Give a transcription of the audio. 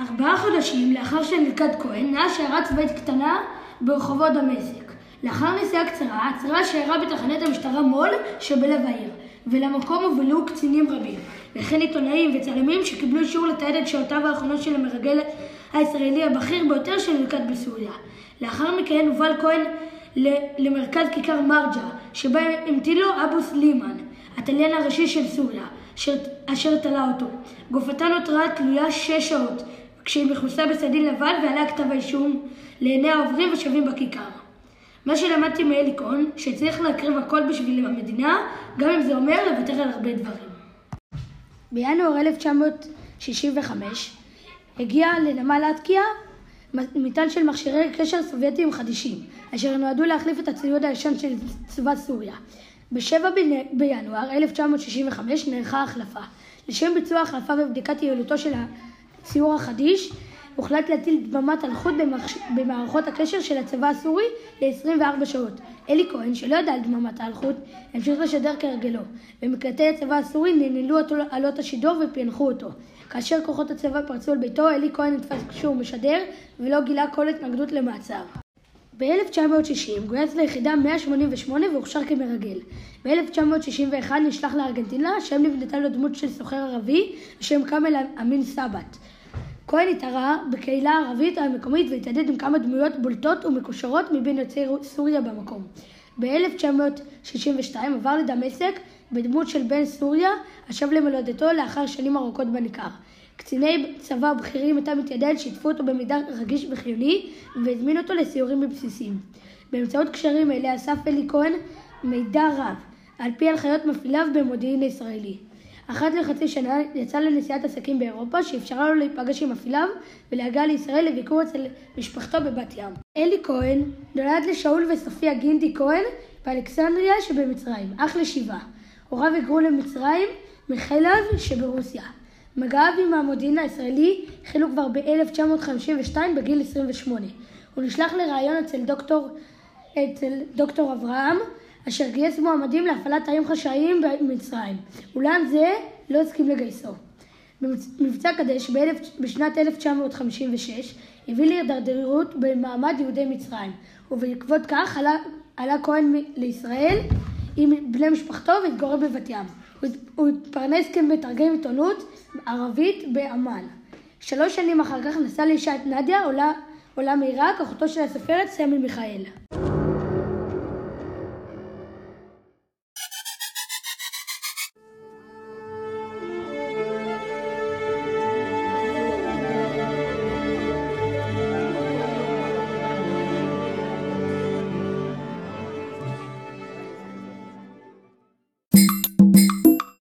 ארבעה חודשים לאחר שנלכד כהן, נעה שיירה צבאית קטנה ברחובות דמשק. לאחר נסיעה קצרה, עצרה השיירה בתחנת המשטרה מו"ל שבלב העיר, ולמקום הובלו קצינים רבים, וכן עיתונאים וצלמים שקיבלו אישור לתעד את שעותיו האחרונות של המרגל הישראלי הבכיר ביותר שנלכד בסוריה. לאחר מכן הובל כהן למרכז כיכר מרג'ה, שבה המתין אבו סלימן, התליין הראשי של סוריה, אשר תלה אותו. גופתה נותרה תלויה שש שעות, כשהיא מכוסה בסדין לבן ועליה כתב האישום לעיני העוברים ושבים בכיכר. מה שלמדתי מאלי כהן, שצריך להקריב הכל בשביל המדינה, גם אם זה אומר לוותר על הרבה דברים. בינואר 1965 הגיע לנמל אטקיה מטען של מכשירי קשר סובייטיים חדישים, אשר נועדו להחליף את הציוד הישן של צבא סוריה. ב-7 בינואר 1965 נערכה החלפה. לשם ביצוע החלפה ובדיקת יעילותו של הציור החדיש, הוחלט להטיל דממת אלחוט במערכות הקשר של הצבא הסורי ל-24 שעות. אלי כהן, שלא ידע על דממת האלחוט, המשיך לשדר כהרגלו. במקלטי הצבא הסורי ננעלו עלות השידור ופענחו אותו. כאשר כוחות הצבא פרצו על ביתו, אלי כהן נתפס כשהוא משדר ולא גילה כל התנגדות למעצר. ב-1960 גויס ליחידה 188 והוכשר כמרגל. ב-1961 נשלח לארגנטינה, שם נבנתה לו דמות של סוחר ערבי בשם כאמל אמין סבת. כהן התערה בקהילה הערבית המקומית והתעדד עם כמה דמויות בולטות ומקושרות מבין יוצאי סוריה במקום. ב-1962 עבר לדמשק בדמות של בן סוריה, השב למולדתו לאחר שנים ארוכות בניכר. קציני צבא בכירים מטעם מתיידד שיתפו אותו במידע רגיש וחיוני והזמינו אותו לסיורים בבסיסים. באמצעות קשרים אלה אסף אלי כהן מידע רב, על פי הנחיות מפעיליו במודיעין הישראלי. אחת לחצי שנה יצא לנסיעת עסקים באירופה שאפשרה לו להיפגש עם מפעיליו ולהגיע לישראל לביקור אצל משפחתו בבת ים. אלי כהן נולד לשאול וסופיה גינדי כהן באלכסנדריה שבמצרים, אח לשבעה. הוריו היגרו למצרים מחלב שברוסיה. מגעיו עם המודיעין הישראלי החלו כבר ב-1952 בגיל 28. הוא נשלח לראיון אצל דוקטור, אצל דוקטור אברהם, אשר גייס מועמדים להפעלת תאים חשאיים במצרים, אולם זה לא הסכים לגייסו. מבצע קדש בשנת 1956 הביא להידרדרות במעמד יהודי מצרים, ובעקבות כך עלה, עלה כהן לישראל עם בני משפחתו והתגורר בבת ים. הוא התפרנס כמתרגם עיתונות ערבית בעמאן. שלוש שנים אחר כך נשא לאישה את נדיה, עולה, עולה מעיראק, אחותו של הסופרת סמי מיכאל.